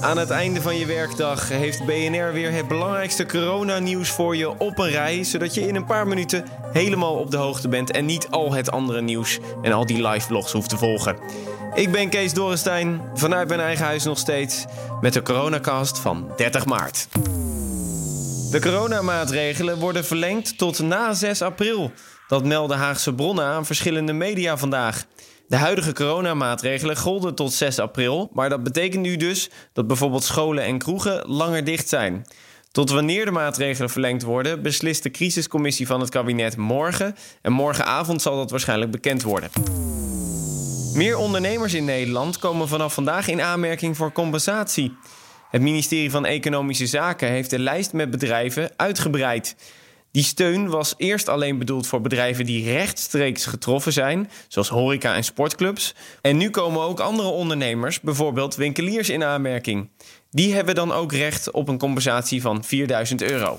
Aan het einde van je werkdag heeft BNR weer het belangrijkste coronanieuws voor je op een rij, zodat je in een paar minuten helemaal op de hoogte bent en niet al het andere nieuws en al die live vlogs hoeft te volgen. Ik ben Kees Dorrestein, vanuit mijn eigen huis nog steeds, met de coronacast van 30 maart. De coronamaatregelen worden verlengd tot na 6 april. Dat melden Haagse bronnen aan verschillende media vandaag. De huidige coronamaatregelen golden tot 6 april, maar dat betekent nu dus dat bijvoorbeeld scholen en kroegen langer dicht zijn. Tot wanneer de maatregelen verlengd worden, beslist de crisiscommissie van het kabinet morgen. En morgenavond zal dat waarschijnlijk bekend worden. Meer ondernemers in Nederland komen vanaf vandaag in aanmerking voor compensatie. Het ministerie van Economische Zaken heeft de lijst met bedrijven uitgebreid. Die steun was eerst alleen bedoeld voor bedrijven die rechtstreeks getroffen zijn, zoals horeca en sportclubs. En nu komen ook andere ondernemers, bijvoorbeeld winkeliers, in aanmerking. Die hebben dan ook recht op een compensatie van 4000 euro.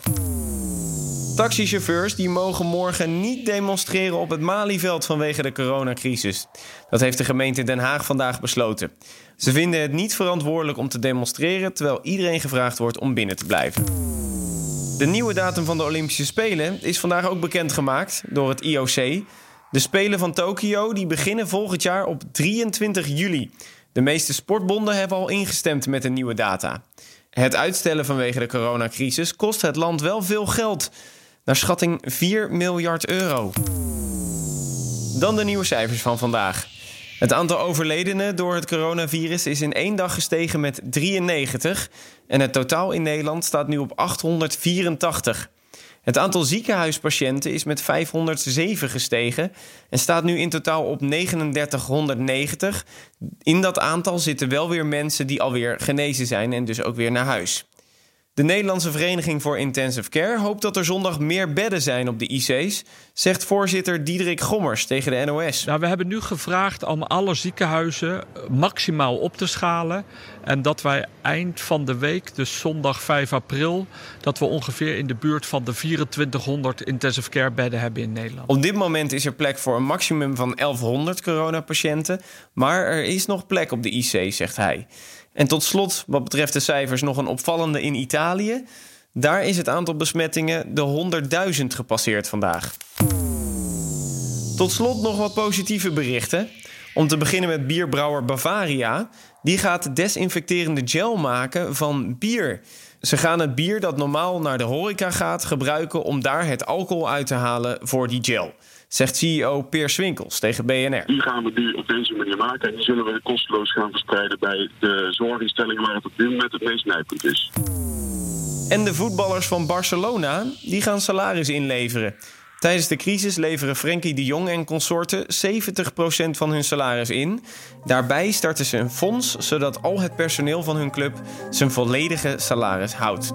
Taxichauffeurs die mogen morgen niet demonstreren op het Malieveld vanwege de coronacrisis. Dat heeft de gemeente Den Haag vandaag besloten. Ze vinden het niet verantwoordelijk om te demonstreren, terwijl iedereen gevraagd wordt om binnen te blijven. De nieuwe datum van de Olympische Spelen is vandaag ook bekendgemaakt door het IOC. De Spelen van Tokio die beginnen volgend jaar op 23 juli. De meeste sportbonden hebben al ingestemd met de nieuwe data. Het uitstellen vanwege de coronacrisis kost het land wel veel geld. Naar schatting 4 miljard euro. Dan de nieuwe cijfers van vandaag. Het aantal overledenen door het coronavirus is in één dag gestegen met 93 en het totaal in Nederland staat nu op 884. Het aantal ziekenhuispatiënten is met 507 gestegen en staat nu in totaal op 3990. In dat aantal zitten wel weer mensen die alweer genezen zijn en dus ook weer naar huis. De Nederlandse Vereniging voor Intensive Care hoopt dat er zondag meer bedden zijn op de IC's, zegt voorzitter Diederik Gommers tegen de NOS. Nou, we hebben nu gevraagd om alle ziekenhuizen maximaal op te schalen. En dat wij eind van de week, dus zondag 5 april, dat we ongeveer in de buurt van de 2400 intensive care bedden hebben in Nederland. Op dit moment is er plek voor een maximum van 1100 coronapatiënten, maar er is nog plek op de IC, zegt hij. En tot slot, wat betreft de cijfers, nog een opvallende in Italië. Daar is het aantal besmettingen de 100.000 gepasseerd vandaag. Tot slot nog wat positieve berichten. Om te beginnen met bierbrouwer Bavaria. Die gaat desinfecterende gel maken van bier. Ze gaan het bier dat normaal naar de horeca gaat gebruiken om daar het alcohol uit te halen voor die gel zegt CEO Peer Swinkels tegen BNR. Die gaan we nu op deze manier maken en die zullen we kosteloos gaan verspreiden bij de zorginstellingen waar het op dit moment het meest nijpend is. En de voetballers van Barcelona die gaan salaris inleveren. Tijdens de crisis leveren Frenkie de Jong en consorten 70% van hun salaris in. Daarbij starten ze een fonds zodat al het personeel van hun club zijn volledige salaris houdt.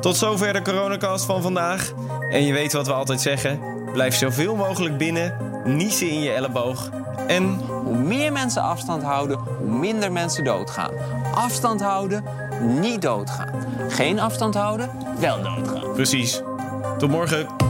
Tot zover de coronacast van vandaag. En je weet wat we altijd zeggen: blijf zoveel mogelijk binnen, niezen in je elleboog. En hoe meer mensen afstand houden, hoe minder mensen doodgaan. Afstand houden, niet doodgaan. Geen afstand houden, wel doodgaan. Precies. Tot morgen.